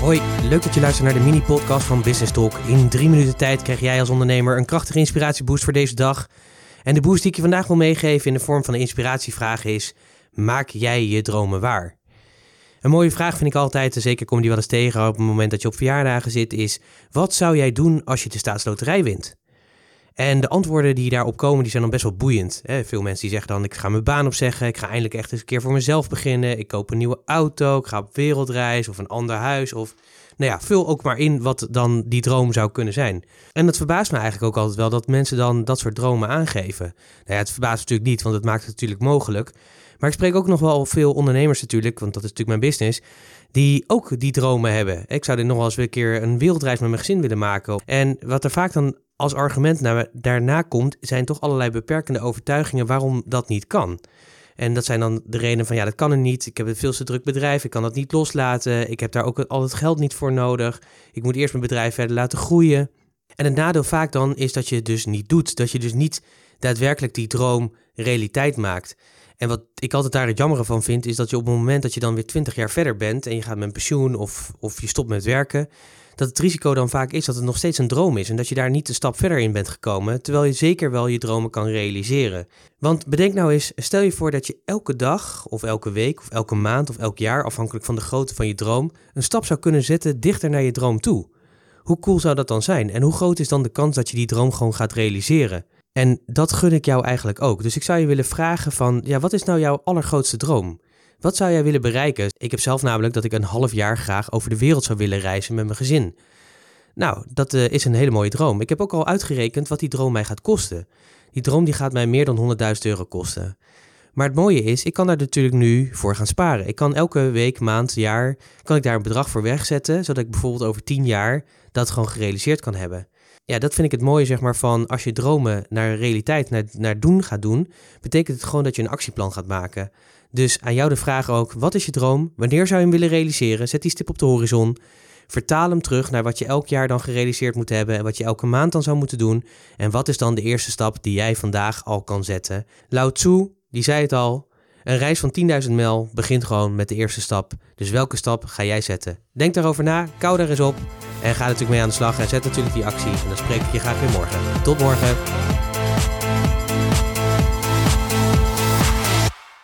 Hoi, leuk dat je luistert naar de mini-podcast van Business Talk. In drie minuten tijd krijg jij als ondernemer een krachtige inspiratieboost voor deze dag. En de boost die ik je vandaag wil meegeven in de vorm van een inspiratievraag is: maak jij je dromen waar? Een mooie vraag vind ik altijd, en zeker kom je die wel eens tegen op het moment dat je op verjaardagen zit, is: wat zou jij doen als je de staatsloterij wint? En de antwoorden die daarop komen, die zijn dan best wel boeiend. Veel mensen die zeggen dan, ik ga mijn baan opzeggen, ik ga eindelijk echt eens een keer voor mezelf beginnen, ik koop een nieuwe auto, ik ga op wereldreis of een ander huis of... Nou ja, vul ook maar in wat dan die droom zou kunnen zijn. En dat verbaast me eigenlijk ook altijd wel dat mensen dan dat soort dromen aangeven. Nou ja, het verbaast natuurlijk niet, want het maakt het natuurlijk mogelijk. Maar ik spreek ook nog wel veel ondernemers natuurlijk, want dat is natuurlijk mijn business, die ook die dromen hebben. Ik zou dit nog wel eens een keer een wereldreis met mijn gezin willen maken. En wat er vaak dan als argument naar, daarna komt, zijn toch allerlei beperkende overtuigingen waarom dat niet kan. En dat zijn dan de redenen van ja, dat kan er niet. Ik heb een veel te druk bedrijf. Ik kan dat niet loslaten. Ik heb daar ook al het geld niet voor nodig. Ik moet eerst mijn bedrijf verder laten groeien. En het nadeel vaak dan is dat je het dus niet doet. Dat je dus niet daadwerkelijk die droom realiteit maakt. En wat ik altijd daar het jammere van vind, is dat je op het moment dat je dan weer 20 jaar verder bent en je gaat met pensioen of, of je stopt met werken, dat het risico dan vaak is dat het nog steeds een droom is en dat je daar niet een stap verder in bent gekomen, terwijl je zeker wel je dromen kan realiseren. Want bedenk nou eens, stel je voor dat je elke dag of elke week of elke maand of elk jaar, afhankelijk van de grootte van je droom, een stap zou kunnen zetten dichter naar je droom toe. Hoe cool zou dat dan zijn? En hoe groot is dan de kans dat je die droom gewoon gaat realiseren? En dat gun ik jou eigenlijk ook. Dus ik zou je willen vragen van, ja, wat is nou jouw allergrootste droom? Wat zou jij willen bereiken? Ik heb zelf namelijk dat ik een half jaar graag over de wereld zou willen reizen met mijn gezin. Nou, dat uh, is een hele mooie droom. Ik heb ook al uitgerekend wat die droom mij gaat kosten. Die droom die gaat mij meer dan 100.000 euro kosten. Maar het mooie is, ik kan daar natuurlijk nu voor gaan sparen. Ik kan elke week, maand, jaar, kan ik daar een bedrag voor wegzetten, zodat ik bijvoorbeeld over 10 jaar dat gewoon gerealiseerd kan hebben. Ja, dat vind ik het mooie, zeg maar, van als je dromen naar realiteit, naar, naar doen gaat doen, betekent het gewoon dat je een actieplan gaat maken. Dus aan jou de vraag ook, wat is je droom? Wanneer zou je hem willen realiseren? Zet die stip op de horizon. Vertaal hem terug naar wat je elk jaar dan gerealiseerd moet hebben en wat je elke maand dan zou moeten doen. En wat is dan de eerste stap die jij vandaag al kan zetten? Lao Tzu, die zei het al, een reis van 10.000 mijl begint gewoon met de eerste stap. Dus welke stap ga jij zetten? Denk daarover na, kou daar eens op en ga natuurlijk mee aan de slag en zet natuurlijk die actie. En dan spreek ik je graag weer morgen. Tot morgen.